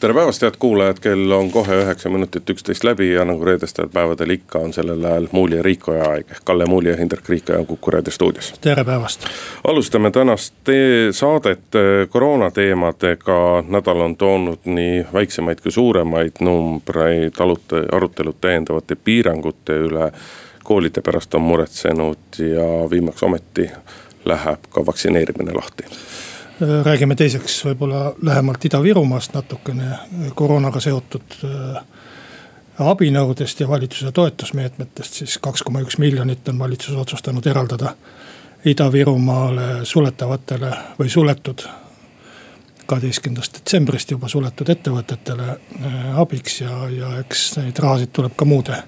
tere päevast, head kuulajad, kell on kohe üheksa minutit üksteist läbi ja nagu reedestel päevadel ikka on sellel ajal Muuli ja Riikoja aeg ehk Kalle Muuli ja Hindrek Riikoja on Kuku raadio stuudios. tere päevast. alustame tänast saadet koroona teemadega, nädal on toonud nii väiksemaid kui suuremaid numbreid, arutelud täiendavate piirangute üle. koolide pärast on muretsenud ja viimaks ometi läheb ka vaktsineerimine lahti räägime teiseks võib-olla lähemalt Ida-Virumaast natukene koroonaga seotud äh, abinõudest ja valitsuse toetusmeetmetest, siis kaks koma üks miljonit on valitsus otsustanud eraldada Ida-Virumaale suletavatele või suletud. kaheteistkümnendast detsembrist juba suletud ettevõtetele äh, abiks ja, ja eks neid rahasid tuleb ka muude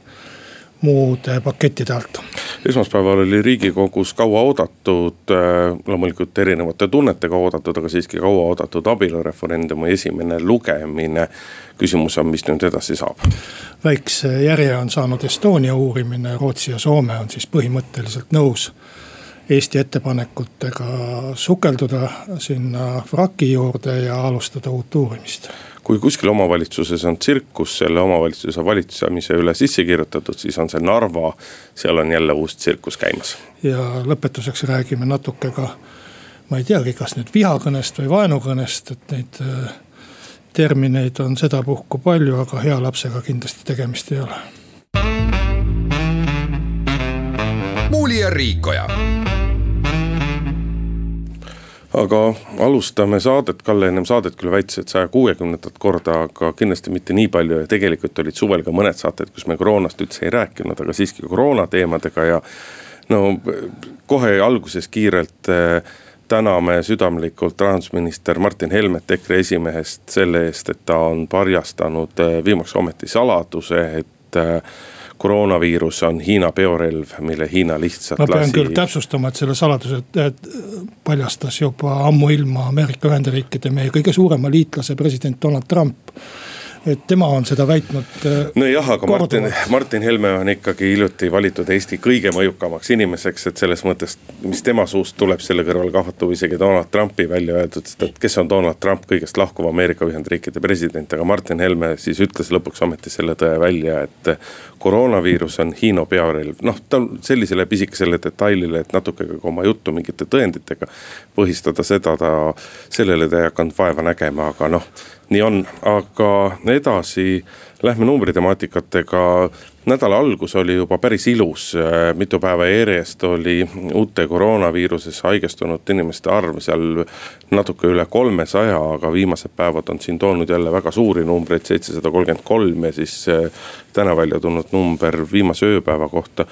muude pakettide alt. Esmaspäeval oli riigikogus kauaoodatud, äh, loomulikult erinevate tunnetega oodatud, aga siiski kauaoodatud abielureferendumi esimene lugemine. küsimus on, mis nüüd edasi saab? väikse järje on saanud Estonia uurimine, Rootsi ja Soome on siis põhimõtteliselt nõus Eesti ettepanekutega sukelduda sinna vraki juurde ja alustada uut uurimist kui kuskil omavalitsuses on tsirkus selle omavalitsuse valitsemise üle sisse kirjutatud, siis on see Narva. seal on jälle uus tsirkus käimas. ja lõpetuseks räägime natuke ka, ma ei teagi, kas nüüd vihakõnest või vaenukõnest, et neid äh, termineid on sedapuhku palju, aga hea lapsega kindlasti tegemist ei ole. muuli ja Riikoja aga alustame saadet, Kalle ennem saadet küll väitis, et saja kuuekümnendat korda, aga kindlasti mitte nii palju ja tegelikult olid suvel ka mõned saated, kus me koroonast üldse ei rääkinud, aga siiski koroona teemadega ja. no kohe alguses kiirelt eh, täname südamlikult rahandusminister Martin Helmet EKRE esimehest selle eest, et ta on paljastanud eh, viimaks ometi saladuse, et eh, koroonaviirus on Hiina peorelv, mille Hiina lihtsalt ma pean lasi... küll täpsustama, et selle saladuse paljastas juba ammuilma Ameerika Ühendriikide, meie kõige suurema liitlase president Donald Trump et tema on seda väitnud. Äh, nojah, aga Martin, Martin Helme on ikkagi hiljuti valitud Eesti kõige mõjukamaks inimeseks, et selles mõttes, mis tema suust tuleb, selle kõrval kahvatub isegi Donald Trumpi välja öeldud, sest et kes on Donald Trump, kõigest lahkuv Ameerika Ühendriikide president, aga Martin Helme siis ütles lõpuks ometi selle tõe välja, et. koroonaviirus on Hiina pearelv, noh ta sellisele pisikesele detailile, et natuke ka oma juttu mingite tõenditega põhistada seda ta, sellele ta ei hakanud vaeva nägema, aga noh nii on, aga edasi lähme numbritemaatikaga. nädala algus oli juba päris ilus, mitu päeva järjest oli uute koroonaviirusesse haigestunud inimeste arv seal natuke üle kolmesaja, aga viimased päevad on siin toonud jälle väga suuri numbreid, seitsesada kolmkümmend kolm ja siis täna välja tulnud number viimase ööpäeva kohta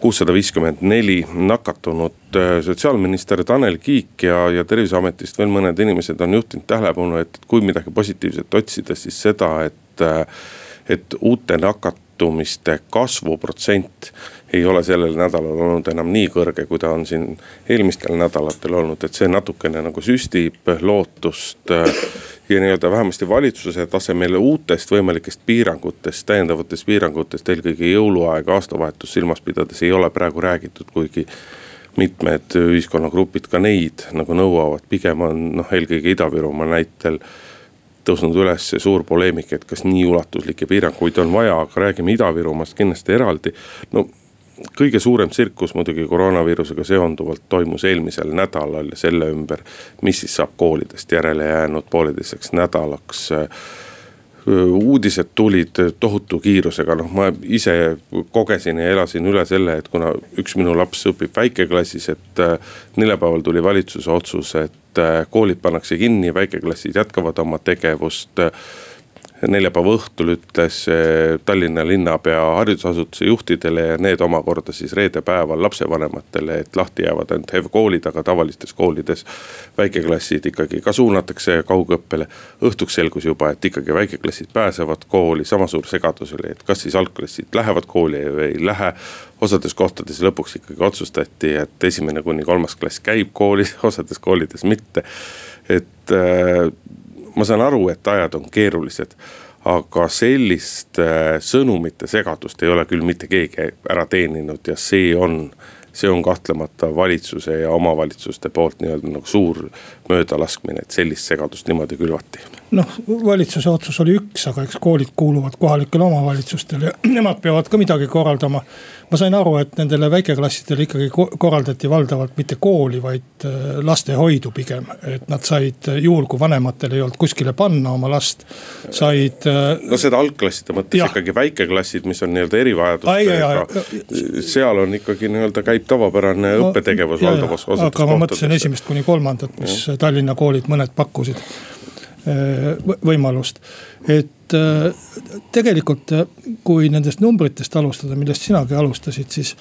kuussada viiskümmend neli nakatunut. Äh, sotsiaalminister Tanel Kiik ja, ja terviseametist veel mõned inimesed on juhtinud tähelepanu, et kui midagi positiivset otsida, siis seda, et, äh, et uute nakatumiste kasvuprotsent ei ole sellel nädalal olnud enam nii kõrge, kui ta on siin eelmistel nädalatel olnud, et see natukene nagu süstib lootust äh, ja nii-öelda vähemasti valitsuse tasemel uutest võimalikest piirangutest, täiendavatest piirangutest, eelkõige jõuluaeg, aastavahetust silmas pidades ei ole praegu räägitud, kuigi mitmed ühiskonnagrupid ka neid nagu nõuavad, pigem on noh, eelkõige Ida-Virumaa näitel tõusnud üles see suur poleemika, et kas nii ulatuslikke piiranguid on vaja, aga räägime Ida-Virumaast kindlasti eraldi. no kõige suurem tsirkus muidugi koroonaviirusega seonduvalt toimus eelmisel nädalal ja selle ümber, mis siis saab koolidest järele jäänud pooleteiseks nädalaks. Uudised tulid tohutu kiirusega, noh, ma ise kogesin ja elasin üle selle, et kuna üks minu laps õpib väikeklassis, et neljapäeval tuli valitsuse otsus, et koolid pannakse kinni, väikeklassid jätkavad oma tegevust neljapäeva õhtul ütles eh, Tallinna linnapea haridusasutuse juhtidele ja need omakorda siis reede päeval lapsevanematele, et lahti jäävad ainult HEV-koolid, aga tavalistes koolides väikeklassid ikkagi ka suunatakse kaugõppele. õhtuks selgus juba, et ikkagi väikeklassid pääsevad kooli, sama suur segadus oli, et kas siis algklassid lähevad kooli või ei lähe. osades kohtades lõpuks ikkagi otsustati, et esimene kuni kolmas klass käib koolis, osades koolides mitte. et äh, ma saan aru, et ajad on keerulised aga sellist äh, sõnumite segadust ei ole küll mitte keegi ära teeninud ja see on see on kahtlemata valitsuse ja omavalitsuste poolt nii-öelda nagu suur möödalaskmine, et sellist segadust niimoodi külvati. Noh, valitsuse otsus oli üks, aga eks koolid kuuluvad kohalikele omavalitsustele ja nemad peavad ka midagi korraldama. ma sain aru, et nendele väikeklassidele ikkagi korraldati valdavalt mitte kooli, vaid äh, lastehoidu pigem. et nad said juhul, kui vanematel ei olnud kuskile panna oma last, said. Äh, no seda algklasside mõttes ja. ikkagi väikeklassid, mis on nii-öelda erivajadustega, seal on ikkagi nii-öelda käib tavapärane no, õppetegevus valdavas osas. aga ma mõtlesin esimest kuni kolmandat, mis ja. Tallinna koolid mõned pakkusid äh, võimalust. et äh, tegelikult, äh, kui nendest numbritest alustada, millest sinagi alustasid, siis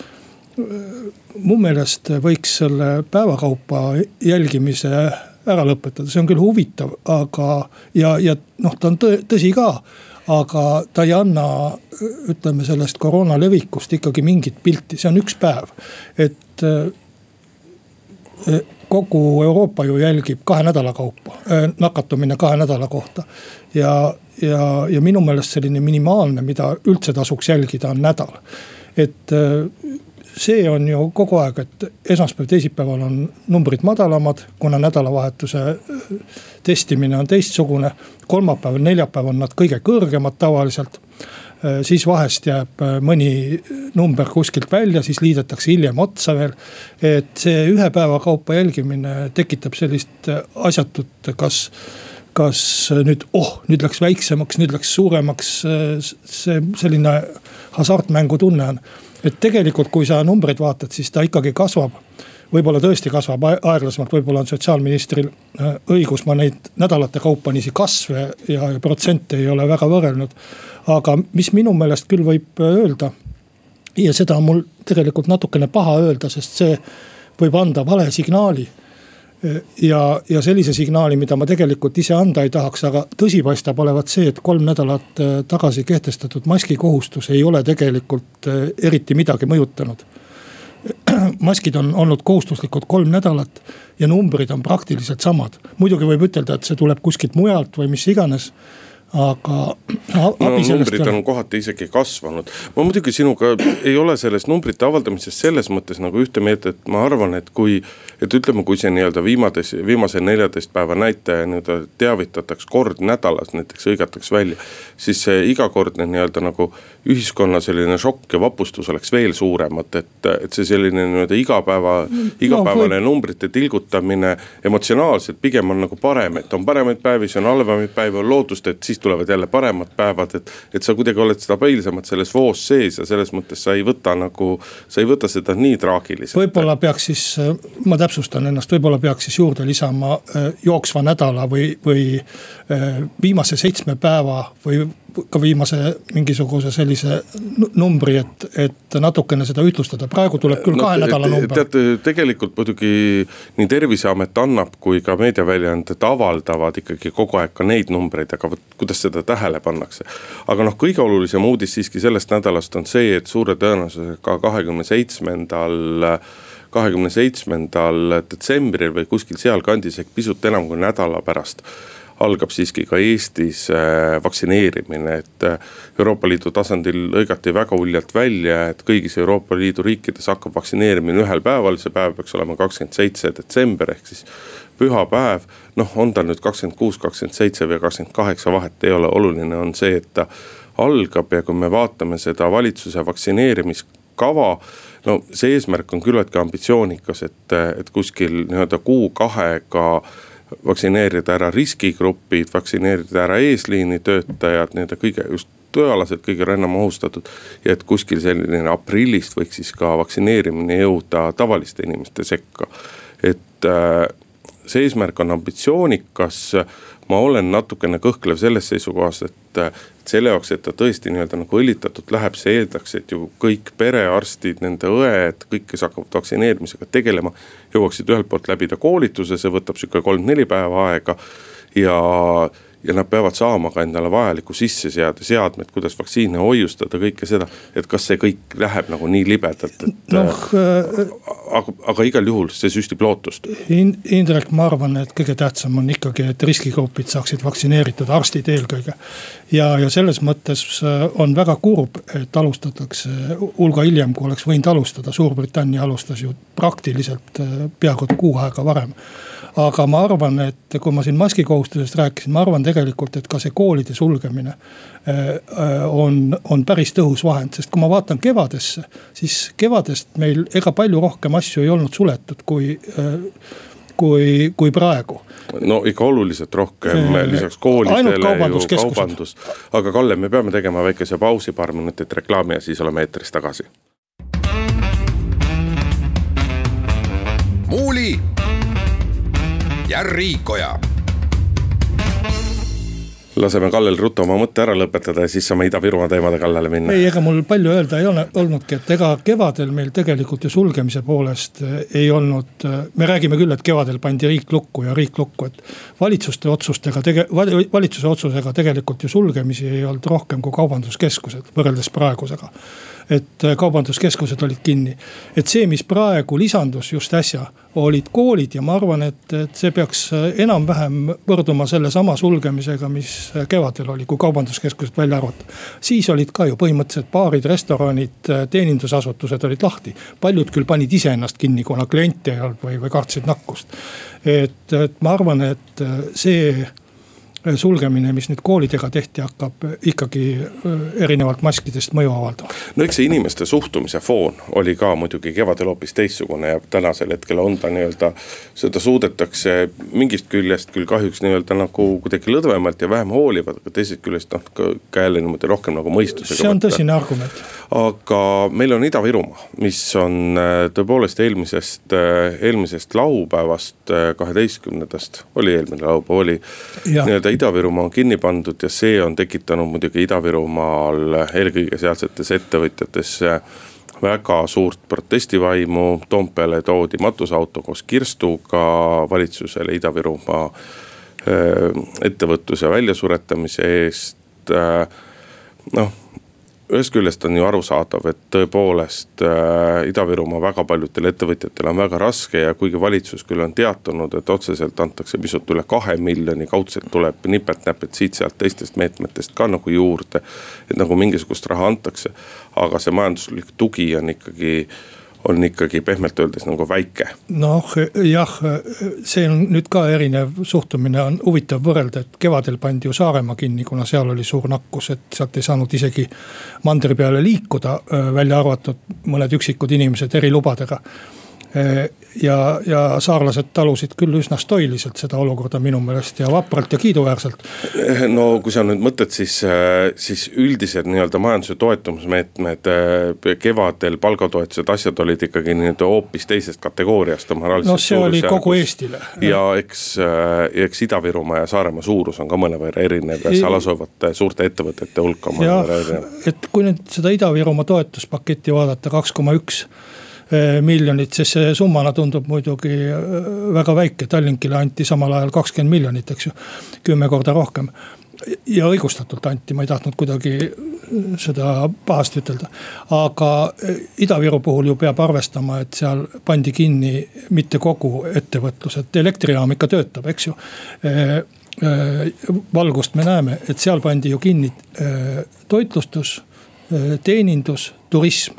mu meelest võiks selle päevakaupa jälgimise ära lõpetada, see on küll huvitav, aga ja, ja noh, ta on tõsi ka aga ta ei anna, ütleme sellest koroona levikust ikkagi mingit pilti, see on üks päev. et kogu Euroopa ju jälgib kahe nädala kaupa, äh, nakatumine kahe nädala kohta. ja, ja, ja minu meelest selline minimaalne, mida üldse tasuks jälgida, on nädal. et äh, see on ju kogu aeg, et esmaspäev, teisipäeval on numbrid madalamad, kuna nädalavahetuse äh, testimine on teistsugune. kolmapäeval, neljapäeval on nad kõige kõrgemad tavaliselt siis vahest jääb äh, mõni number kuskilt välja, siis liidetakse hiljem otsa veel. et see ühe päeva kaupa jälgimine tekitab sellist äh, asjatut, kas kas nüüd, oh nüüd läks väiksemaks, nüüd läks suuremaks, see selline hasartmängu tunne on. et tegelikult, kui sa numbreid vaatad, siis ta ikkagi kasvab võib-olla tõesti kasvab aeglasemalt, võib-olla on sotsiaalministril õigus, ma neid nädalate kaupa niiviisi kasve ja protsente ei ole väga võrrelnud aga mis minu meelest küll võib öelda ja seda on mul tegelikult natukene paha öelda, sest see võib anda vale signaali. ja, ja sellise signaali, mida ma tegelikult ise anda ei tahaks, aga tõsi paistab olevat see, et kolm nädalat äh, tagasi kehtestatud maskikohustus ei ole tegelikult äh, eriti midagi mõjutanud. maskid on olnud kohustuslikud kolm nädalat ja numbrid on praktiliselt samad. muidugi võib ütelda, et see tuleb kuskilt mujalt või mis iganes aga. no numbrid on kohati isegi kasvanud. ma muidugi sinuga ei ole selles numbrite avaldamises selles mõttes nagu ühte meelt, et ma arvan, et kui. Et ütleme, kui see nii-öelda viimades, viimase neljateist päeva näitaja nii-öelda teavitataks kord nädalas näiteks hõigataks välja. siis see igakordne nii-öelda nagu ühiskonna selline šokk ja vapustus oleks veel suuremad, et, et see selline nii-öelda igapäeva, igapäevane no, numbrite tilgutamine emotsionaalselt pigem on nagu parem, et on paremaid päevi, siis on halvemaid päevi, on lootust, et siis tulevad jälle paremad päevad, et. et sa kuidagi oled stabiilsemalt selles voos sees ja selles mõttes sa ei võta nagu, sa ei võta seda nii traagiliselt. võib-olla peaks siis, ma täpsustan ennast, võib-olla peaks siis juurde lisama äh, jooksva nädala või, või äh, viimase seitsme päeva või ka viimase mingisuguse sellise numbri, et, et natukene seda ühtlustada, praegu tuleb küll no, kahe nädala number. teate, tegelikult muidugi nii terviseamet annab kui ka meediaväljaanded avaldavad ikkagi kogu aeg ka neid numbreid, aga vot kuidas seda tähele pannakse. aga noh, kõige olulisem uudis siiski sellest nädalast on see, et suure tõenäosusega kahekümne seitsmendal kahekümne seitsmendal detsembril või kuskil sealkandis ehk pisut enam kui nädala pärast algab siiski ka Eestis äh, vaktsineerimine, et äh, Euroopa Liidu tasandil lõigati väga uljalt välja, et kõigis Euroopa Liidu riikides hakkab vaktsineerimine ühel päeval, see päev peaks olema kakskümmend seitse detsember ehk siis pühapäev. noh, on ta nüüd kakskümmend kuus, kakskümmend seitse või kakskümmend kaheksa, vahet ei ole, oluline on see, et ta algab ja kui me vaatame seda valitsuse vaktsineerimiskava no see eesmärk on küllaltki ambitsioonikas, et, et kuskil nii-öelda kuu-kahega vaktsineerida ära riskigrupid, vaktsineerida ära eesliini töötajad, nii-öelda kõige just tööalaselt kõige enam ohustatud. ja et kuskil selline aprillist võiks siis ka vaktsineerimine jõuda tavaliste inimeste sekka. et äh, see eesmärk on ambitsioonikas. Ma olen natukene kõhklev selles seisukohas, et, et selle jaoks, et ta tõesti nii-öelda nagu õlitatult läheb, see eeldaks, et ju kõik perearstid, nende õed, kõik, kes hakkavad vaktsineerimisega tegelema. jõuaksid ühelt poolt läbida koolituse, see võtab sihuke kolm-neli päeva aega ja ja nad peavad saama ka endale vajalikku sisseseade seadmed, kuidas vaktsiine hoiustada, kõike seda. et kas see kõik läheb nagu nii libedalt, et noh äh,. aga, aga igal juhul see süstib lootust in,. Indrek, ma arvan, et kõige tähtsam on ikkagi, et riskigrupid saaksid vaktsineeritud, arstid eelkõige. ja, ja selles mõttes äh, on väga kurb, et alustatakse hulga hiljem, kui oleks võinud alustada, Suurbritannia alustas ju praktiliselt äh, peaaegu kuu aega varem aga ma arvan, et kui ma siin maskikohustusest rääkisin, ma arvan tegelikult, et ka see koolide sulgemine äh, on, on päris tõhus vahend, sest kui ma vaatan kevadesse, siis kevadest meil ega palju rohkem asju ei olnud suletud, kui äh, kui, kui praegu. no ikka oluliselt rohkem äh, lisaks koolidele ju kaubandus. aga Kalle, me peame tegema väikese pausi, paar minutit reklaami ja siis oleme eetris tagasi. muuli ja Riikoja laseme Kallel ruttu oma mõtte ära lõpetada ja siis saame Ida-Virumaa teemade kallale minna. ei, ega mul palju öelda ei ole olnudki, et ega kevadel meil tegelikult ju sulgemise poolest eh, ei olnud. Eh, me räägime küll, et kevadel pandi riik lukku ja riik lukku, et valitsuste otsustega tege-, valitsuse otsusega tegelikult ju sulgemisi ei olnud rohkem kui kaubanduskeskused võrreldes praegusega et äh, kaubanduskeskused olid kinni. et see, mis praegu lisandus just äsja, olid koolid ja ma arvan, et, et see peaks äh, enam-vähem võrduma sellesama sulgemisega, mis äh, kevadel oli, kui kaubanduskeskused välja arvata. siis olid ka ju põhimõtteliselt baarid, restoranid, teenindusasutused olid lahti. paljud küll panid iseennast kinni, kuna kliente ei olnud või, või kartsid nakkust. et, et ma arvan, et see sulgemine, mis nüüd koolidega tehti, hakkab ikkagi erinevalt maskidest mõju avaldama. no eks see inimeste suhtumise foon oli ka muidugi kevadel hoopis teistsugune ja tänasel hetkel on ta nii-öelda. seda suudetakse mingist küljest küll kahjuks nii-öelda nagu kuidagi lõdvemalt ja vähem hoolivalt, aga teisest küljest noh ka, ka jälle niimoodi rohkem nagu mõistusega. see on võtta. tõsine argument. aga meil on Ida-Virumaa, mis on tõepoolest eelmisest, eelmisest laupäevast, kaheteistkümnendast, oli eelmine laupäev, oli nii-öelda Ida-Virumaa on kinni pandud ja see on tekitanud muidugi Ida-Virumaal eelkõige sealsetes ettevõtjates väga suurt protestivaimu. Toompeale toodi matusauto koos kirstuga valitsusele Ida-Virumaa äh, ettevõtluse väljasuretamise eest. Äh, noh ühest küljest on ju arusaadav, et tõepoolest äh, Ida-Virumaa väga paljudel ettevõtjatel on väga raske ja kuigi valitsus küll on teatanud, et otseselt antakse pisut üle kahe miljoni, kaudselt tuleb nipet-näpet siit-sealt teistest meetmetest ka nagu juurde. et nagu mingisugust raha antakse, aga see majanduslik tugi on ikkagi äh, on ikkagi pehmelt öeldes nagu väike. noh jah, see on nüüd ka erinev suhtumine, on huvitav võrrelda, et kevadel pandi ju Saaremaa kinni, kuna seal oli suur nakkus, et sealt ei saanud isegi mandri peale liikuda, välja arvatud mõned üksikud inimesed erilubadega ja, ja saarlased talusid küll üsna stoiliselt seda olukorda minu meelest ja vapralt ja kiiduväärselt. Eh, no kui sa nüüd mõtled, siis, eh, siis üldised nii-öelda majanduse toetusmeetmed kevadel, palgatoetused, asjad olid ikkagi nii-öelda hoopis teisest kategooriast no see oli kogu Eestile. ja eks, eks Ida-Virumaa ja Saaremaa suurus on ka mõnevõrra erinev ja seal asuvate suurte ettevõtete hulk on mõnevõrra erinev. et kui nüüd seda Ida-Virumaa toetuspaketti vaadata, kaks koma üks miljonit, siis see summana tundub muidugi eh, väga väike, Tallinkile anti samal ajal kakskümmend miljonit, eks ju, kümme korda rohkem ja õigustatult anti, ma ei tahtnud kuidagi seda pahasti ütelda. aga eh, Ida-Viru puhul ju peab arvestama, et seal pandi kinni mitte kogu ettevõtlus, et elektrijaam ikka töötab, eks ju. valgust me näeme, et seal pandi ju kinni toitlustus, teenindus, turism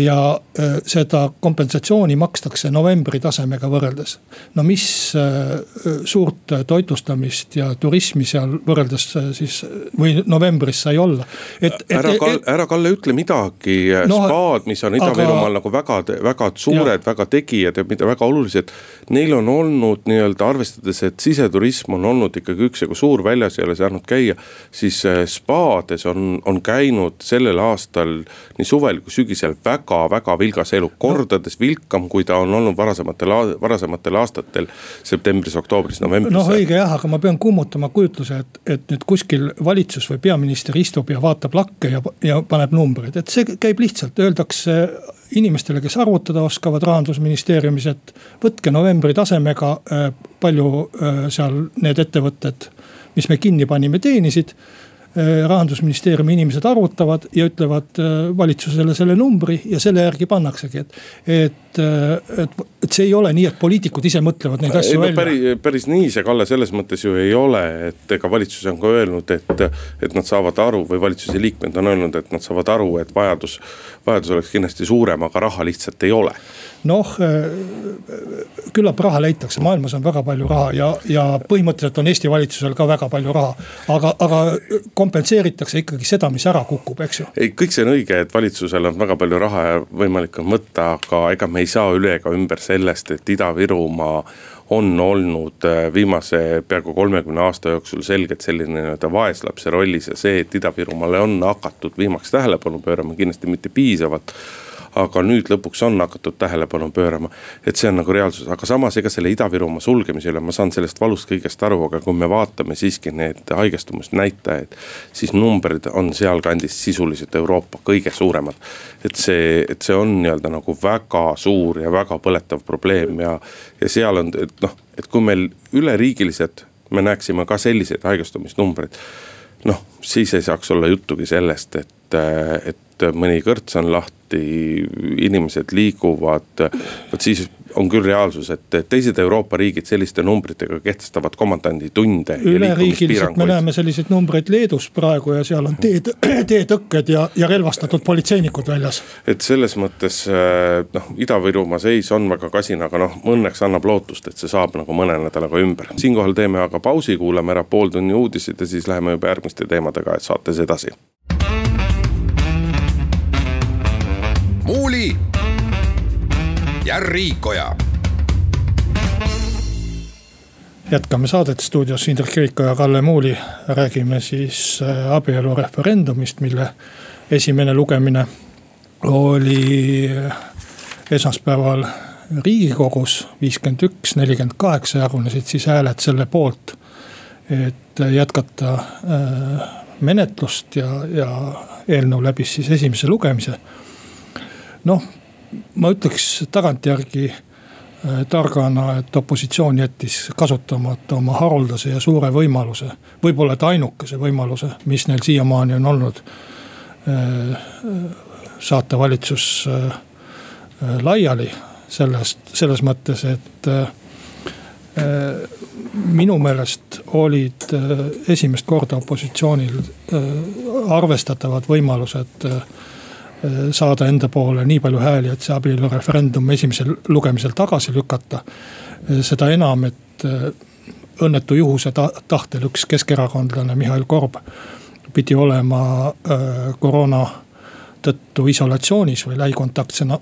ja äh, seda kompensatsiooni makstakse novembri tasemega võrreldes. no mis äh, suurt toitlustamist ja turismi seal võrreldes äh, siis või novembris sai olla. et, et. ära Kalle, ära Kalle ütle midagi no,, spaad, mis on Ida-Virumaal aga... nagu väga, väga suured, väga tegijad ja mida väga olulised. Neil on olnud nii-öelda arvestades, et siseturism on olnud ikkagi üksjagu suur, väljas ei ole saanud käia. siis spaades on, on käinud sellel aastal nii suvel kui sügisel väga väga-väga vilgas elu, kordades vilkam, kui ta on olnud varasematel, varasematel aastatel. septembris, oktoobris, novembris. noh õige jah, aga ma pean kummutama kujutluse, et, et nüüd kuskil valitsus või peaminister istub ja vaatab lakke ja, ja paneb numbreid, et see käib lihtsalt, öeldakse inimestele, kes arvutada oskavad rahandusministeeriumis, et võtke novembri tasemega äh, palju äh, seal need ettevõtted, mis me kinni panime, teenisid rahandusministeeriumi inimesed arvutavad ja ütlevad äh, valitsusele selle numbri ja selle järgi pannaksegi, et. et, äh, et, et see ei ole nii, et poliitikud ise mõtlevad neid asju no, välja. päris, päris nii see Kalle selles mõttes ju ei ole, et ega valitsus on ka öelnud, et, et nad saavad aru või valitsuse liikmed on öelnud, et nad saavad aru, et vajadus, vajadus oleks kindlasti suurem, aga raha lihtsalt ei ole noh, küllap raha leitakse, maailmas on väga palju raha ja, ja põhimõtteliselt on Eesti valitsusel ka väga palju raha. aga, aga kompenseeritakse ikkagi seda, mis ära kukub, eks ju. ei, kõik see on õige, et valitsusel on väga palju raha ja võimalik on võtta, aga ega me ei saa üle ega ümber sellest, et Ida-Virumaa on olnud äh, viimase peaaegu kolmekümne aasta jooksul selgelt selline nii-öelda vaeslapse rollis ja see, et Ida-Virumaale on hakatud viimaks tähelepanu pöörama, kindlasti mitte piisavalt aga nüüd lõpuks on hakatud tähelepanu pöörama. et see on nagu reaalsus, aga samas ega selle Ida-Virumaa sulgemise üle, ma saan sellest valust kõigest aru, aga kui me vaatame siiski need haigestumusnäitajaid. siis numbrid on sealkandis sisuliselt Euroopa kõige suuremad. et see, et see on nii-öelda nagu väga suur ja väga põletav probleem ja, ja seal on, et noh, et kui meil üleriigiliselt me näeksime ka selliseid haigestumisnumbreid noh, siis ei saaks olla juttugi sellest, et, et mõni kõrts on lahti, inimesed liiguvad. vot siis on küll reaalsus, et teised Euroopa riigid selliste numbritega kehtestavad komandanditunde. üleriigiliselt me näeme selliseid numbreid Leedus praegu ja seal on teed, teetõkked ja, ja relvastatud politseinikud väljas. et selles mõttes noh, Ida-Virumaa seis on väga kasin, aga noh, õnneks annab lootust, et see saab nagu mõne nädalaga ümber. siinkohal teeme aga pausi, kuulame ära pooltunni uudised ja siis läheme juba järgmiste teemadega saates edasi Muuli ja Riikoja. jätkame saadet stuudios Indrek Riiko ja Kalle Muuli. räägime siis äh, abielureferendumist, mille esimene lugemine oli äh, esmaspäeval riigikogus. viiskümmend üks, nelikümmend kaheksa jagunesid siis hääled selle poolt, et jätkata äh, menetlust ja, ja eelnõu läbis siis esimese lugemise noh, ma ütleks tagantjärgi äh, targana, et opositsioon jättis kasutamata oma haruldase ja suure võimaluse. võib-olla et ainukese võimaluse, mis neil siiamaani on olnud. Äh, saata valitsus äh, laiali sellest, selles mõttes, et minu meelest olid esimest korda opositsioonil arvestatavad võimalused Äh, saada enda poole nii palju hääli, et see abielureferendum esimesel lugemisel tagasi lükata. Äh, seda enam, et äh, õnnetu juhuse ta tahtel üks keskerakondlane Mihhail Korb pidi olema koroona tõttu isolatsioonis või lähikontaktsena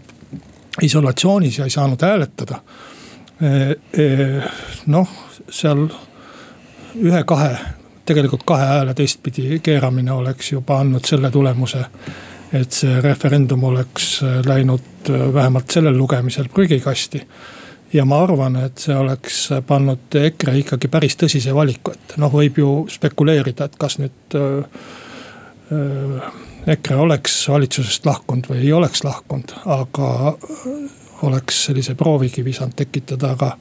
isolatsioonis ja ei saanud hääletada. noh, seal ühe-kahe, tegelikult kahe hääle teistpidi keeramine oleks juba andnud selle tulemuse et see referendum oleks äh, läinud äh, vähemalt sellel lugemisel prügikasti. ja ma arvan, et see oleks pannud EKRE ikkagi päris tõsise valiku ette, noh võib ju spekuleerida, et kas nüüd äh, äh, EKRE oleks valitsusest lahkunud või ei oleks lahkunud, aga oleks sellise proovikivi saanud tekitada, aga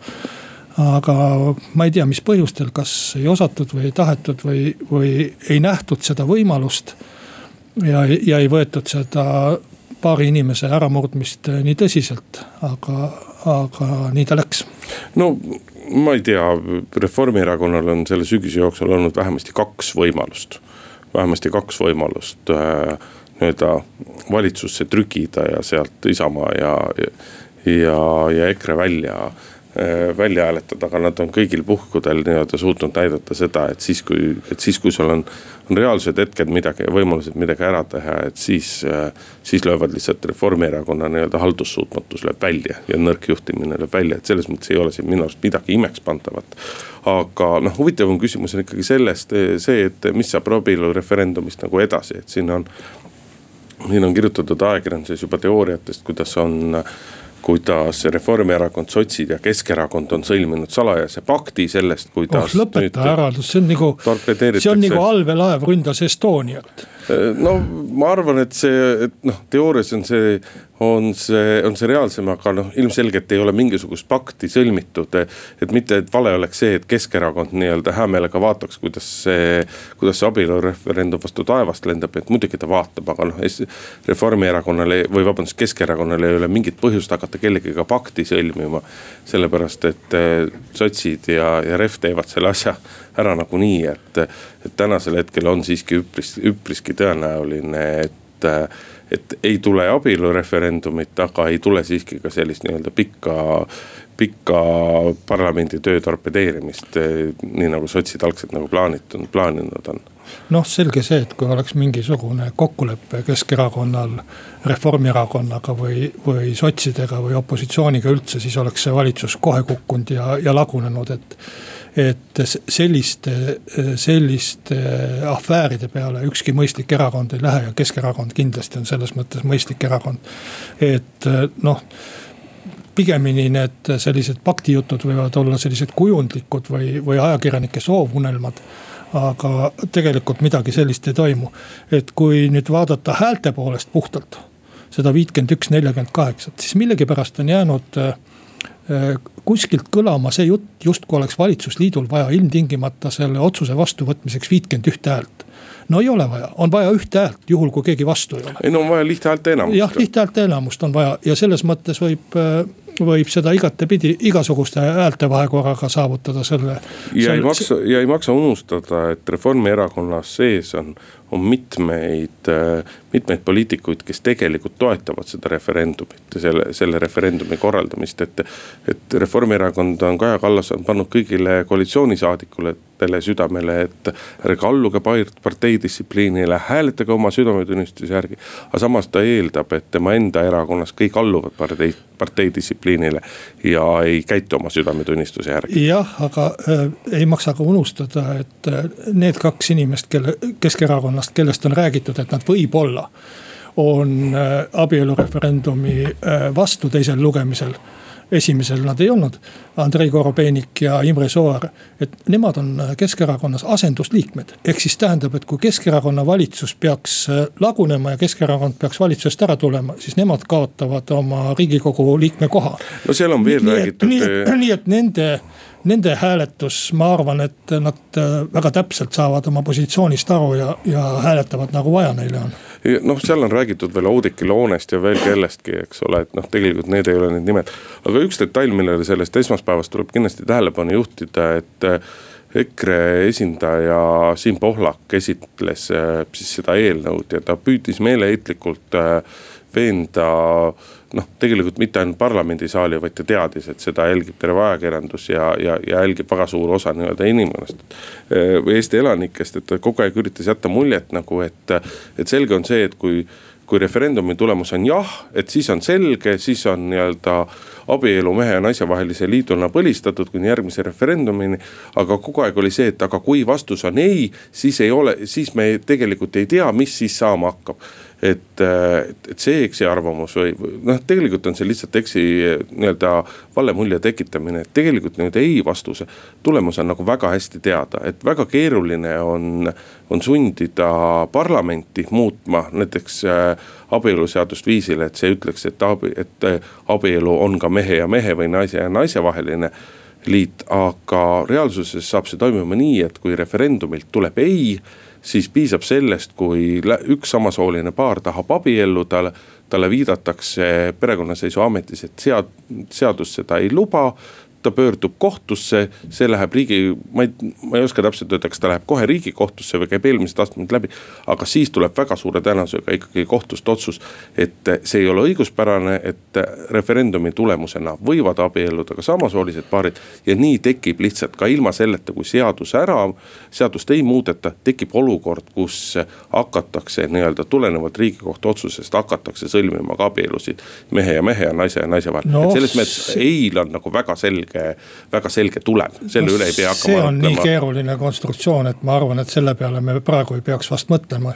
aga ma ei tea, mis põhjustel, kas ei osatud või ei tahetud või, või ei nähtud seda võimalust ja, ja ei võetud seda paari inimese äramurdmist eh, nii tõsiselt, aga, aga nii ta läks. no ma ei tea, Reformierakonnal on selle sügise jooksul olnud vähemasti kaks võimalust, vähemasti kaks võimalust äh, nii-öelda valitsusse trükida ja sealt Isamaa ja, ja, ja EKRE välja välja hääletada, aga nad on kõigil puhkudel nii-öelda suutnud näidata seda, et siis, kui, et siis, kui sul on on reaalsed hetked midagi ja võimalused midagi ära teha, et siis, äh, siis löövad lihtsalt Reformierakonna nii-öelda haldussuutmatus lööb välja ja nõrk juhtimine lööb välja, et selles mõttes ei ole siin minu arust midagi imekspandavat. aga noh, huvitavam küsimus on ikkagi sellest see, et mis saab abielureferendumist nagu edasi, et siin on siin on kirjutatud ajakirjanduses juba teooriatest, kuidas on kuidas Reformierakond, sotsid ja Keskerakond on sõlminud salajase pakti sellest, kuidas oh,. lõpeta ära, see on nagu, see on nagu allveelaev ründas Estoniat. No ma arvan, et see, et noh, teoorias on see on see, on see reaalsem, aga noh, ilmselgelt ei ole mingisugust pakti sõlmitud. et mitte, et vale oleks see, et Keskerakond nii-öelda hää meelega vaataks, kuidas see, kuidas see abielureferendum vastu taevast lendab, et muidugi ta vaatab, aga noh. Reformierakonnal või vabandust, Keskerakonnal ei ole mingit põhjust hakata kellegagi pakti sõlmima. sellepärast, et eh, sotsid ja, ja Ref teevad selle asja ära nagunii, et, et tänasel hetkel on siiski üpris, üpriski tõenäoline, et et ei tule abielureferendumit, aga ei tule siiski ka sellist nii-öelda pikka, pikka parlamendi töö torpedeerimist. nii nagu sotsid algselt nagu plaanitud, plaaninud on noh, selge see, et kui oleks mingisugune kokkulepe Keskerakonnal, Reformierakonnaga või, või sotsidega või opositsiooniga üldse, siis oleks see valitsus kohe kukkunud ja, ja lagunenud, et et selliste, selliste afääride peale ükski mõistlik erakond ei lähe ja Keskerakond kindlasti on selles mõttes mõistlik erakond. et noh pigemini need sellised paktijutud võivad olla sellised kujundlikud või, või ajakirjanike soovunelmad aga tegelikult midagi sellist ei toimu. et kui nüüd vaadata häälte poolest puhtalt, seda viitkümmend üks, nelikümmend kaheksat, siis millegipärast on jäänud Äh, kuskilt kõlama see jutt, justkui oleks valitsusliidul vaja ilmtingimata selle otsuse vastuvõtmiseks viitkümmend ühte häält. no ei ole vaja, on vaja ühte häält, juhul kui keegi vastu ei ole. ei no on vaja lihthäälte enamust. jah, lihthäälte enamust on vaja ja selles mõttes võib äh, võib seda igatepidi, igasuguste häälte vahekorraga saavutada selle. ja ei maksa, ja ei maksa unustada, et Reformierakonnas sees on, on mitmeid, mitmeid poliitikuid, kes tegelikult toetavad seda referendumit ja selle, selle referendumi korraldamist, et. et Reformierakond on, Kaja Kallas on pannud kõigile koalitsioonisaadikule südamele, et ärge alluge parteidistsipliinile, hääletage oma südametunnistuse järgi. aga samas ta eeldab, et tema enda erakonnas kõik alluvad partei, parteidistsipliinile ja ei käitu oma südametunnistuse järgi. jah, aga äh, ei maksa ka unustada, et äh, need kaks inimest, kelle Keskerakonnast, kellest on räägitud, et nad võib-olla on äh, abielureferendumi äh, vastu teisel lugemisel esimesel nad ei olnud, Andrei Korobeinik ja Imre Sooäär. et nemad on Keskerakonnas asendusliikmed, ehk siis tähendab, et kui Keskerakonna valitsus peaks äh, lagunema ja Keskerakond peaks valitsusest ära tulema, siis nemad kaotavad oma riigikogu liikme koha. no seal on veel nii, räägitud. nii, äh, nii et nende nende hääletus, ma arvan, et nad äh, väga täpselt saavad oma positsioonist aru ja, ja hääletavad nagu vaja neile on. noh, seal on räägitud veel Oudekki Loonest ja veel kellestki, eks ole, et noh, tegelikult need ei ole need nimed. aga üks detail, millele sellest esmaspäevast tuleb kindlasti tähelepanu juhtida, et äh, EKRE esindaja Siim Pohlak esitles äh, siis seda eelnõud ja ta püüdis meeleheitlikult veenda noh, tegelikult mitte ainult parlamendisaali, vaid ta teadis, et seda jälgib terve ajakirjandus ja, ja, ja jälgib väga suur osa nii-öelda inimkonnast. või Eesti elanikest, et ta kogu aeg üritas jätta muljet nagu, et, et selge on see, et kui kui referendumi tulemus on jah, et siis on selge, siis on nii-öelda abielu mehe ja naise vahelise liiduna põlistatud kuni järgmise referendumini. aga kogu aeg oli see, et aga kui vastus on ei, siis ei ole, siis me tegelikult ei tea, mis siis saama hakkab et, et, et see eksiarvamus või, või noh, tegelikult on see lihtsalt eksi nii-öelda vale mulje tekitamine, et tegelikult nüüd ei vastuse tulemus on nagu väga hästi teada, et väga keeruline on, on sundida parlamenti muutma näiteks äh, abieluseadust viisile, et see ütleks, et abi, et äh, abielu on ka mehe ja mehe või naise ja naise vaheline liit, aga reaalsuses saab see toimuma nii, et kui referendumilt tuleb ei siis piisab sellest, kui üks samasooline paar tahab abielluda, talle viidatakse perekonnaseisuametis, et sead-, seadus seda ei luba ta pöördub kohtusse, see läheb riigi, ma ei, ma ei oska täpselt öelda, kas ta läheb kohe riigikohtusse või käib eelmised astmed läbi. aga siis tuleb väga suure tõenäosusega ikkagi kohtust otsus, et see ei ole õiguspärane, et referendumi tulemusena võivad abielluda ka samasoolised paarid. ja nii tekib lihtsalt ka ilma selleta, kui seadus ära, seadust ei muudeta, tekib olukord, kus hakatakse nii-öelda tulenevalt riigikohtu otsusest hakatakse sõlmima ka abielusid mehe ja mehe ja naise ja naise vahel no,. et selles mõttes eil on nagu väga selge selge, väga selge tulem, selle no, üle ei pea hakkama see on mõtlema. nii keeruline konstruktsioon, et ma arvan, et selle peale me praegu ei peaks vast mõtlema.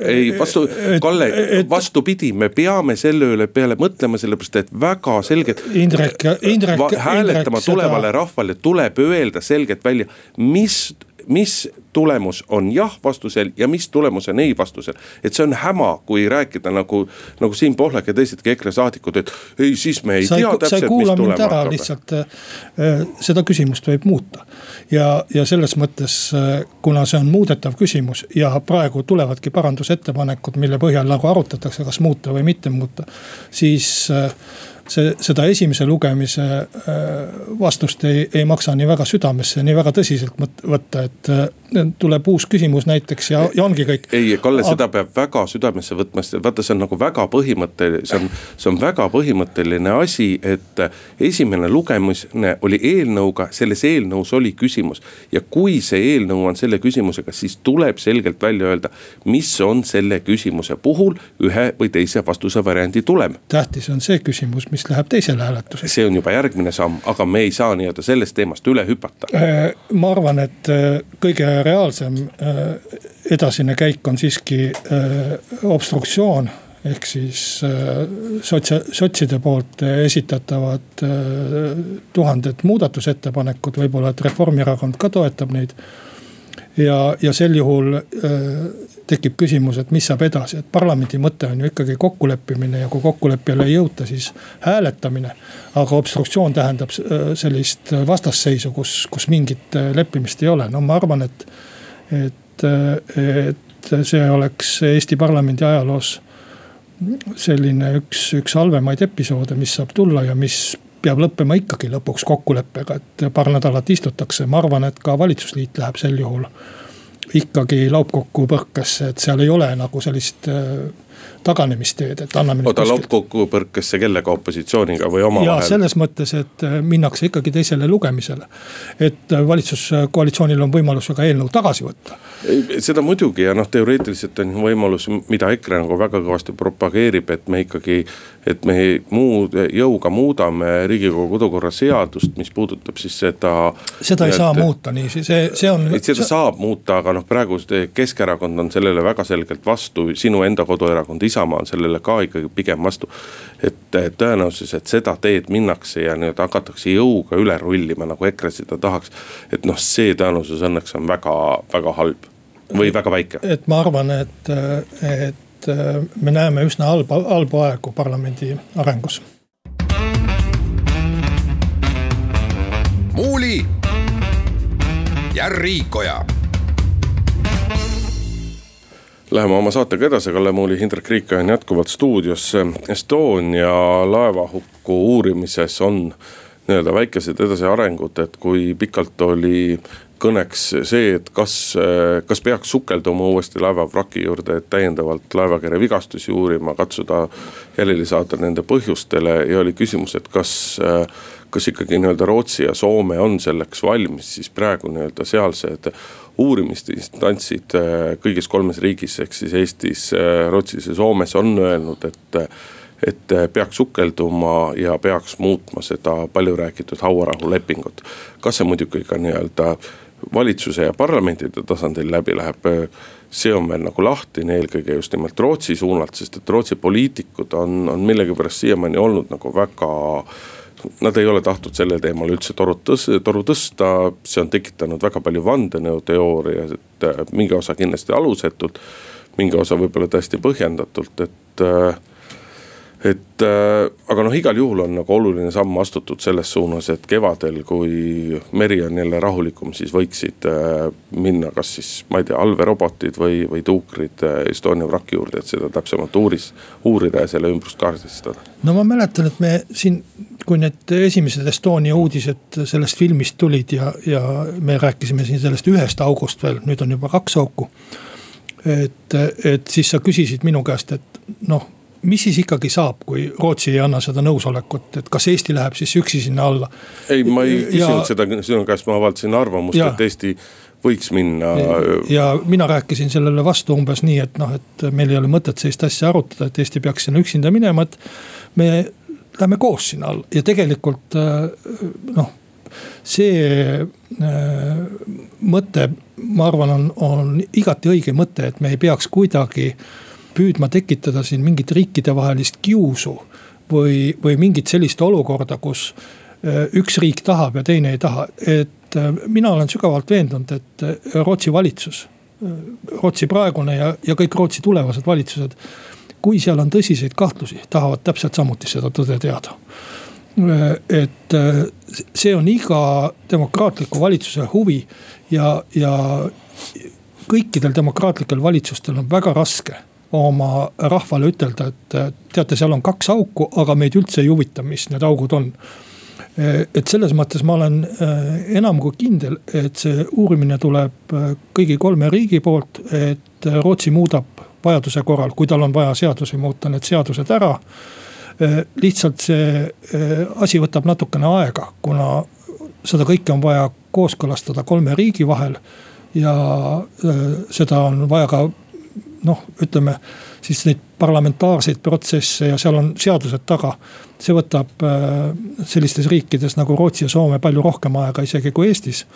ei vastu, Kalle, vastupidi, me peame selle üle peale mõtlema, sellepärast et väga selgelt. Indrek, Indrek. hääletama Indrek tulevale seda... rahvale tuleb öelda selgelt välja, mis mis tulemus on jah vastusel ja mis tulemus on ei vastusel. et see on häma, kui rääkida nagu, nagu Siim Pohlak ja teisedki EKRE saadikud, et ei, siis me ei sa tea ei, täpselt, mis tulema hakkab. lihtsalt äh, seda küsimust võib muuta. ja, ja selles mõttes, äh, kuna see on muudetav küsimus ja praegu tulevadki parandusettepanekud, mille põhjal nagu arutatakse, kas muuta või mitte muuta, siis äh, see, seda esimese lugemise äh, vastust ei, ei maksa nii väga südamesse, nii väga tõsiselt võtta, et äh, tuleb uus küsimus näiteks ja, ja ongi kõik. ei, Kalle, seda peab väga südamesse võtma, sest vaata, see on nagu väga põhimõtteline, see on, see on väga põhimõtteline asi, et esimene lugemine oli eelnõuga, selles eelnõus oli küsimus. ja kui see eelnõu on selle küsimusega, siis tuleb selgelt välja öelda, mis on selle küsimuse puhul ühe või teise vastuse variandi tulem. tähtis on see küsimus mis läheb teisele hääletusele. see on juba järgmine samm, aga me ei saa nii-öelda sellest teemast üle hüpata. Äh, ma arvan, et äh, kõige reaalsem äh, edasine käik on siiski obstruktsioon ehk siis sotsia-, sotside poolt esitatavad tuhanded muudatusettepanekud, võib-olla, et Reformierakond ka toetab neid ja, ja sel juhul tekib küsimus, et mis saab edasi, et parlamendi mõte on ju ikkagi kokkuleppimine ja kui kokkuleppele ei jõuta, siis hääletamine. aga obstruktsioon tähendab äh, sellist vastasseisu, kus, kus mingit äh, leppimist ei ole, no ma arvan, et, et, et see oleks Eesti parlamendi ajaloos selline üks, üks halvemaid episoode, mis saab tulla ja mis peab lõppema ikkagi lõpuks kokkuleppega, et paar nädalat istutakse, ma arvan, et ka valitsusliit läheb sel juhul ikkagi laupkokku põrkesse, et seal ei ole nagu sellist äh, taganemisteed, et anname. oota, laupkokkupõrkesse kellega, opositsiooniga või omavahel? ja selles mõttes, et äh, minnakse ikkagi teisele lugemisele. et äh, valitsuskoalitsioonil on võimalus ka eelnõu tagasi võtta. seda muidugi ja noh, teoreetiliselt on võimalus, mida EKRE nagu väga kõvasti propageerib, et me ikkagi et me muud jõuga muudame riigikogu kodukorra seadust, mis puudutab siis seda. seda ei et, saa muuta niiviisi, see, see on. et seda saab muuta, aga noh, praegu Keskerakond on sellele väga selgelt vastu, sinu enda koduerakond Isamaa on sellele ka ikkagi pigem vastu. et tõenäosus, et seda teed minnakse ja nii-öelda hakatakse jõuga üle rullima, nagu EKRE seda tahaks. et noh, see tõenäosus õnneks on väga, väga halb või väga väike. et ma arvan, et, et me näeme üsna halba, halbu aegu parlamendi arengus. muuli ja Riikoja Läheme oma saatega edasi, Kalle Muuli, Hindrek Riik on jätkuvalt stuudios. Estonia laevahukku uurimises on nii-öelda väikesed edasiarengud, et kui pikalt oli kõneks see, et kas, kas peaks sukelduma uuesti laevavraki juurde, et täiendavalt laevakere vigastusi uurima, katsuda jälile saada nende põhjustele ja oli küsimus, et kas kas ikkagi nii-öelda Rootsi ja Soome on selleks valmis, siis praegu nii-öelda sealsed uurimisinstantsid kõigis kolmes riigis, ehk siis Eestis, Rootsis ja Soomes on öelnud, et et peaks sukelduma ja peaks muutma seda palju räägitud hauarahulepingut. kas see muidugi ka nii-öelda valitsuse ja parlamentide tasandil läbi läheb. see on veel nagu lahtine eelkõige just nimelt Rootsi suunalt, sest et Rootsi poliitikud on, on millegipärast siiamaani olnud nagu väga Nad ei ole tahtnud sellel teemal üldse toru tõsta, toru tõsta, see on tekitanud väga palju vandenõuteooriaid, et mingi osa kindlasti alusetult. mingi osa võib-olla täiesti põhjendatult, et et äh, aga noh, igal juhul on nagu oluline samm astutud selles suunas, et kevadel, kui meri on jälle rahulikum, siis võiksid äh, minna kas siis, ma ei tea, allveerobotid või, või tuukrid äh, Estonia vraki juurde, et seda täpsemalt uuris, uurida ja selle ümbrust kaardistada. no ma mäletan, et me siin, kui need esimesed Estonia uudised sellest filmist tulid ja, ja me rääkisime siin sellest ühest august veel, nüüd on juba kaks auku. et, et siis sa küsisid minu käest, et noh mis siis ikkagi saab, kui Rootsi ei anna seda nõusolekut, et kas Eesti läheb siis üksi sinna alla? ei, ma ei küsinud ja, seda sinu käest, ma avaldasin arvamust, et Eesti võiks minna. ja mina rääkisin sellele vastu umbes nii, et noh, et meil ei ole mõtet sellist asja arutada, et Eesti peaks sinna üksinda minema, et me läheme koos sinna alla ja tegelikult noh see mõte, ma arvan, on, on igati õige mõte, et me ei peaks kuidagi püüdma tekitada siin mingit riikidevahelist kiusu või, või mingit sellist olukorda, kus üks riik tahab ja teine ei taha, et mina olen sügavalt veendunud, et Rootsi valitsus Rootsi praegune ja, ja kõik Rootsi tulevased valitsused. kui seal on tõsiseid kahtlusi, tahavad täpselt samuti seda tõde teada. et see on iga demokraatliku valitsuse huvi ja, ja kõikidel demokraatlikel valitsustel on väga raske oma rahvale ütelda, et teate, seal on kaks auku, aga meid üldse ei huvita, mis need augud on et selles mõttes ma olen eh, enam kui kindel, et see uurimine tuleb eh, kõigi kolme riigi poolt, et Rootsi muudab vajaduse korral, kui tal on vaja seadusi muuta, need seadused ära. lihtsalt see asi võtab natukene aega, kuna seda kõike on vaja kooskõlastada kolme riigi vahel. ja seda on vaja ka noh, ütleme siis neid parlamentaarseid protsesse ja seal on seadused taga. see võtab äh, sellistes riikides nagu Rootsi ja Soome palju rohkem aega isegi kui Eestis.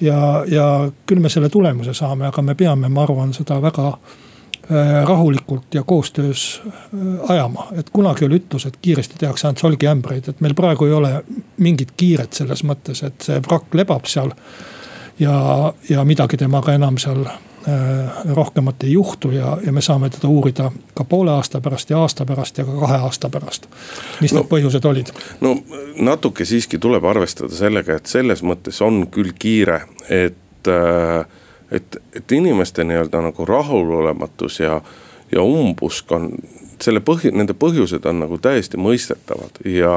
ja, ja küll me selle tulemuse saame, aga me peame, ma arvan, seda väga äh, rahulikult ja koostöös äh, ajama, et kunagi oli ütlus, et kiiresti tehakse ainult solgiämbreid, et meil praegu ei ole mingit kiiret selles mõttes, et see vrakk lebab seal. ja, ja midagi temaga enam seal rohkemat ei juhtu ja, ja me saame teda uurida ka poole aasta pärast ja aasta pärast ja ka kahe aasta pärast. mis no, need põhjused olid? no natuke siiski tuleb arvestada sellega, et selles mõttes on küll kiire, et, äh, et, et inimeste nii-öelda nagu rahulolematus ja, ja umbusk on selle põhi, nende põhjused on nagu täiesti mõistetavad ja,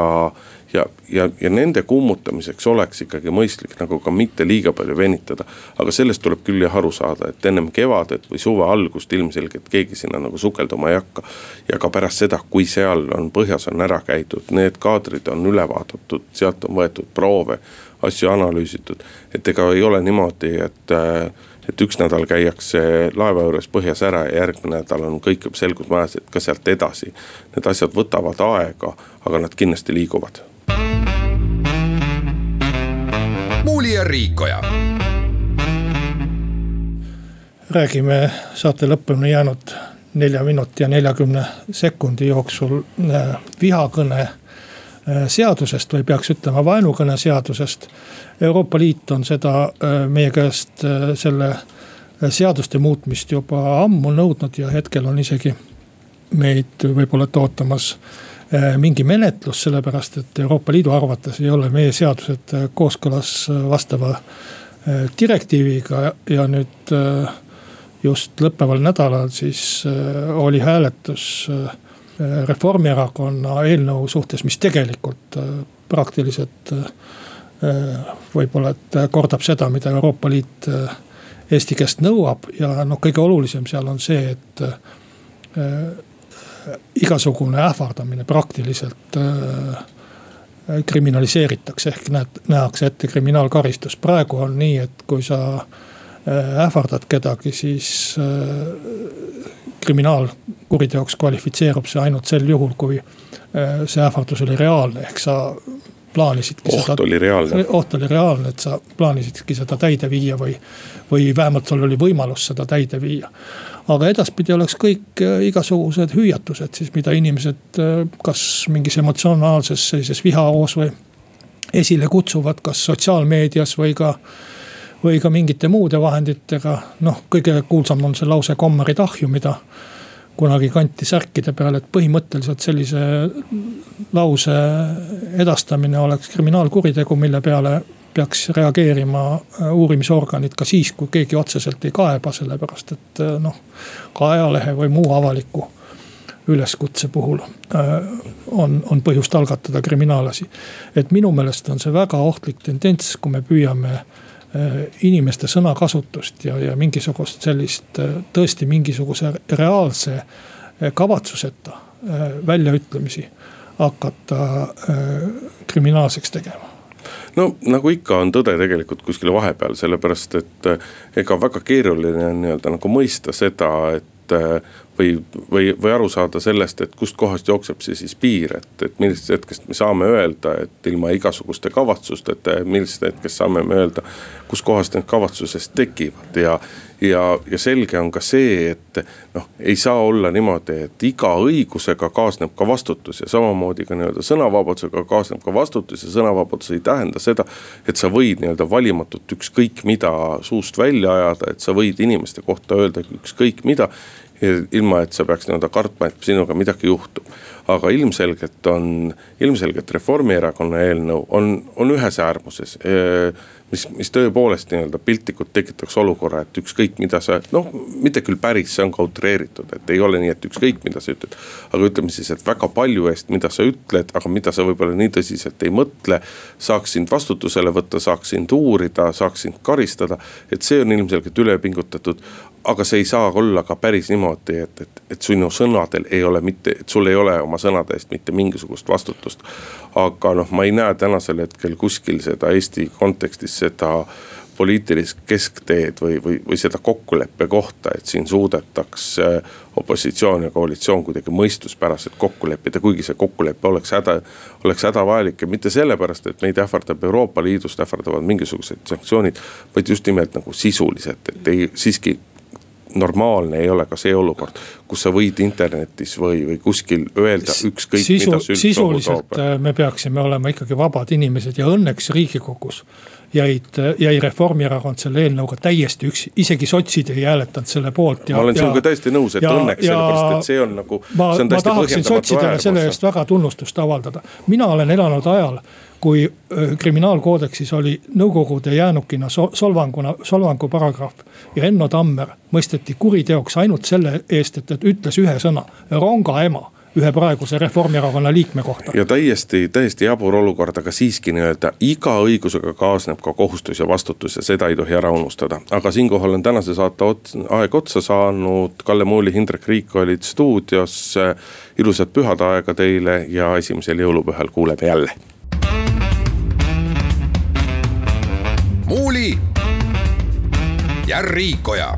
ja, ja, ja nende kummutamiseks oleks ikkagi mõistlik nagu ka mitte liiga palju venitada. aga sellest tuleb küll jah aru saada, et ennem kevadet või suve algust ilmselgelt keegi sinna nagu sukelduma ei hakka. ja ka pärast seda, kui seal on põhjas on ära käidud, need kaadrid on üle vaadatud, sealt on võetud proove, asju analüüsitud. et ega ei ole niimoodi, et äh, et üks nädal käiakse laeva juures põhjas ära ja järgmine nädal on kõik juba selgus majas, et ka sealt edasi. Need asjad võtavad aega, aga nad kindlasti liiguvad. muuli ja Riikoja. räägime saate lõpuni jäänud nelja minuti ja neljakümne sekundi jooksul äh, vihakõne seadusest või peaks ütlema vaenukõne seadusest. Euroopa Liit on seda äh, meie käest äh, selle äh, seaduste muutmist juba ammu nõudnud ja hetkel on isegi meid võib-olla ootamas mingi menetlus, sellepärast et Euroopa Liidu arvates ei ole meie seadused kooskõlas vastava direktiiviga ja nüüd just lõppeval nädalal siis oli hääletus Reformierakonna eelnõu suhtes, mis tegelikult praktiliselt Äh, võib-olla, et kordab seda, mida Euroopa Liit äh, Eesti käest nõuab ja noh, kõige olulisem seal on see, et äh, igasugune ähvardamine praktiliselt kriminaliseeritakse ehk näed, nähakse ette kriminaalkaristus. praegu on nii, et kui sa ähvardad kedagi, siis kriminaalkuriteoks kvalifitseerub see ainult sel juhul, kui see ähvardus oli reaalne, ehk sa plaanisidki oht seda. oli reaalne. oht oli reaalne, et sa plaanisidki seda täide viia või, või vähemalt sul oli võimalus seda täide viia. aga edaspidi oleks kõik äh, igasugused hüüatused siis, mida inimesed äh, kas mingis emotsionaalses sellises vihahoos või esile kutsuvad, kas sotsiaalmeedias või ka või ka mingite muude vahenditega, noh, kõige kuulsam on see lause kommarid ahju, mida kunagi kanti särkide peal, et põhimõtteliselt sellise lause edastamine oleks kriminaalkuritegu, mille peale peaks reageerima äh, uurimisorganid ka siis, kui keegi otseselt ei kaeba, sellepärast et äh, noh. ka ajalehe või muu avaliku üleskutse puhul äh, on, on põhjust algatada kriminaalasi. et minu meelest on see väga ohtlik tendents, kui me püüame inimeste sõnakasutust ja, ja mingisugust sellist tõesti mingisuguse reaalse kavatsuseta väljaütlemisi hakata äh, kriminaalseks tegema. No nagu ikka, on tõde tegelikult kuskil vahepeal, sellepärast et äh, ega väga keeruline on nii-öelda nagu mõista seda, et äh, või, või, või aru saada sellest, et kustkohast jookseb see siis piir, et, et millisest hetkest me saame öelda, et ilma igasuguste kavatsusteta ja millisest hetkest saame me öelda, kuskohast need kavatsused tekivad ja ja, ja selge on ka see, et noh, ei saa olla niimoodi, et iga õigusega kaasneb ka vastutus ja samamoodi ka nii-öelda sõnavabadusega kaasneb ka vastutus ja sõnavabadus ei tähenda seda. et sa võid nii-öelda valimatult ükskõik mida suust välja ajada, et sa võid inimeste kohta öelda ükskõik mida ilma, et sa peaks nii-öelda kartma, et sinuga midagi juhtub. aga ilmselgelt on, ilmselgelt Reformierakonna eelnõu on, on ühes äärmuses mis, mis tõepoolest nii-öelda piltlikult tekitaks olukorra, et ükskõik, mida sa noh, mitte küll päris, see on ka utreeritud, et ei ole nii, et ükskõik, mida sa ütled. aga ütleme siis, et väga palju eest, mida sa ütled, aga mida sa võib-olla nii tõsiselt ei mõtle. saaks sind vastutusele võtta, saaks sind uurida, saaks sind karistada, et see on ilmselgelt üle pingutatud aga see ei saa olla ka päris niimoodi, et, et, et sinu sõnadel ei ole mitte, et sul ei ole oma sõnade eest mitte mingisugust vastutust. aga noh, ma ei näe tänasel hetkel kuskil seda Eesti kontekstis seda poliitilist keskteed või, või, või seda kokkuleppe kohta, et siin suudetaks opositsioon ja koalitsioon kuidagi mõistuspäraselt kokku leppida, kuigi see kokkulepe oleks häda, oleks hädavajalik ja mitte sellepärast, et meid ähvardab Euroopa Liidust, ähvardavad mingisugused sanktsioonid. vaid just nimelt nagu sisuliselt, et ei siiski normaalne ei ole ka see olukord, kus sa võid internetis või, või kuskil öelda ükskõik Sisu, mida sisuliselt äh, me peaksime olema ikkagi vabad inimesed ja õnneks riigikogus jäid, jäi Reformierakond selle eelnõuga täiesti üksi, isegi sotsid ei hääletanud selle poolt. ma olen sinuga täiesti nõus, et ja, õnneks, sellepärast et see on nagu. ma, ma tahaksin sotsidele selle eest väga tunnustust avaldada, mina olen elanud ajal kui kriminaalkoodeksis oli nõukogude jäänukina solvanguna, solvangu paragrahv. ja Enno Tammer mõisteti kuriteoks ainult selle eest, et ta ütles ühe sõna, ronga ema ühe praeguse Reformierakonna liikme kohta. ja täiesti, täiesti jabur olukord, aga siiski nii-öelda iga õigusega kaasneb ka kohustus ja vastutus ja seda ei tohi ära unustada. aga siinkohal on tänase saate ots, aeg otsa saanud, Kalle Muuli, Hindrek Riik olid stuudios. ilusat pühade aega teile ja esimesel jõulupühal kuuleme jälle Muuli ja Riikoja